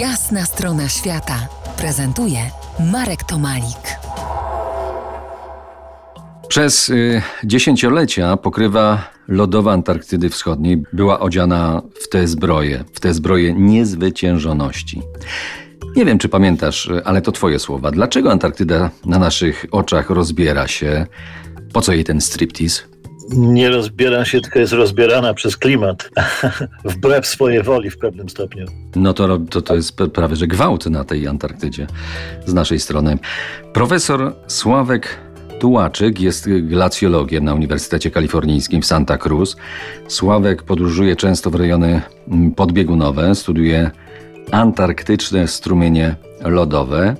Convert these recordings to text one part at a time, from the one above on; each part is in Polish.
Jasna strona świata prezentuje Marek Tomalik. Przez y, dziesięciolecia pokrywa lodowa Antarktydy Wschodniej była odziana w te zbroje, w te zbroje niezwyciężoności. Nie wiem, czy pamiętasz, ale to twoje słowa. Dlaczego Antarktyda na naszych oczach rozbiera się? Po co jej ten striptease? Nie rozbiera się, tylko jest rozbierana przez klimat. Wbrew swojej woli w pewnym stopniu. No to, to, to jest prawie, że gwałt na tej Antarktydzie z naszej strony. Profesor Sławek Tułaczyk jest glacjologiem na Uniwersytecie Kalifornijskim w Santa Cruz. Sławek podróżuje często w rejony mm, podbiegunowe, studiuje antarktyczne strumienie lodowe,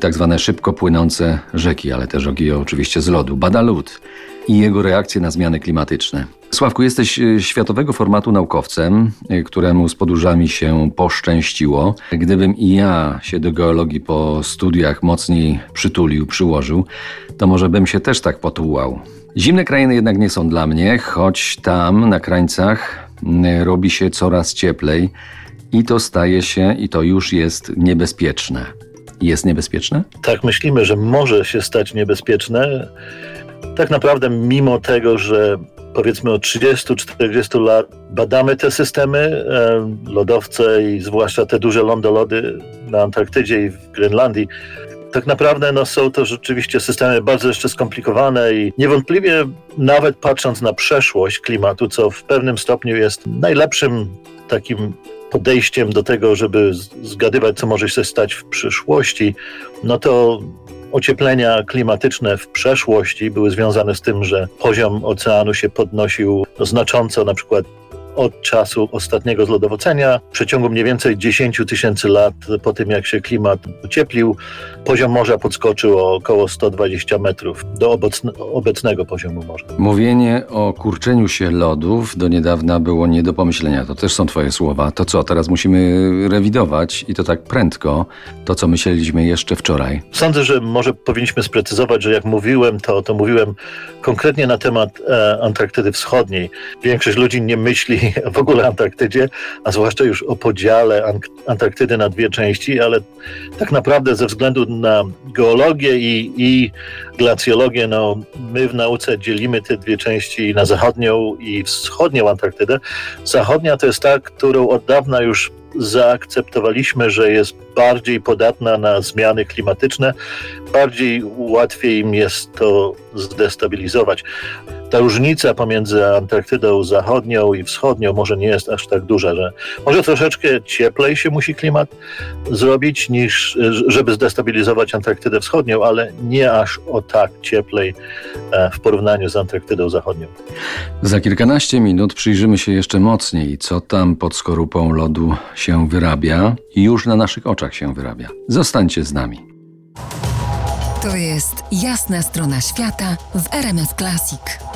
tak zwane szybko płynące rzeki, ale też ogije oczywiście z lodu. Bada lód i jego reakcje na zmiany klimatyczne. Sławku, jesteś e, światowego formatu naukowcem, e, któremu z podróżami się poszczęściło. Gdybym i ja się do geologii po studiach mocniej przytulił, przyłożył, to może bym się też tak potułał. Zimne krainy jednak nie są dla mnie, choć tam na krańcach robi się coraz cieplej i to staje się, i to już jest niebezpieczne. Jest niebezpieczne? Tak, myślimy, że może się stać niebezpieczne tak naprawdę mimo tego, że powiedzmy od 30-40 lat badamy te systemy, e, lodowce i zwłaszcza te duże lądolody na Antarktydzie i w Grenlandii, tak naprawdę no, są to rzeczywiście systemy bardzo jeszcze skomplikowane i niewątpliwie nawet patrząc na przeszłość klimatu, co w pewnym stopniu jest najlepszym takim podejściem do tego, żeby zgadywać, co może się stać w przyszłości, no to ocieplenia klimatyczne w przeszłości były związane z tym, że poziom oceanu się podnosił znacząco, na przykład od czasu ostatniego zlodowocenia. W przeciągu mniej więcej 10 tysięcy lat po tym, jak się klimat ocieplił, poziom morza podskoczył o około 120 metrów do obecnego poziomu morza. Mówienie o kurczeniu się lodów do niedawna było nie do pomyślenia. To też są Twoje słowa. To co, teraz musimy rewidować i to tak prędko, to co myśleliśmy jeszcze wczoraj? Sądzę, że może powinniśmy sprecyzować, że jak mówiłem, to, to mówiłem konkretnie na temat e, Antarktydy Wschodniej. Większość ludzi nie myśli w ogóle Antarktydzie, a zwłaszcza już o podziale Antarktydy na dwie części, ale tak naprawdę ze względu na geologię i, i glacjologię, no, my w nauce dzielimy te dwie części na zachodnią i wschodnią Antarktydę. Zachodnia to jest ta, którą od dawna już zaakceptowaliśmy, że jest bardziej podatna na zmiany klimatyczne, bardziej łatwiej im jest to zdestabilizować ta różnica pomiędzy Antarktydą zachodnią i wschodnią może nie jest aż tak duża, że może troszeczkę cieplej się musi klimat zrobić, niż żeby zdestabilizować Antarktydę wschodnią, ale nie aż o tak cieplej e, w porównaniu z Antarktydą zachodnią. Za kilkanaście minut przyjrzymy się jeszcze mocniej, co tam pod skorupą lodu się wyrabia i już na naszych oczach się wyrabia. Zostańcie z nami. To jest jasna strona świata w RMS Classic.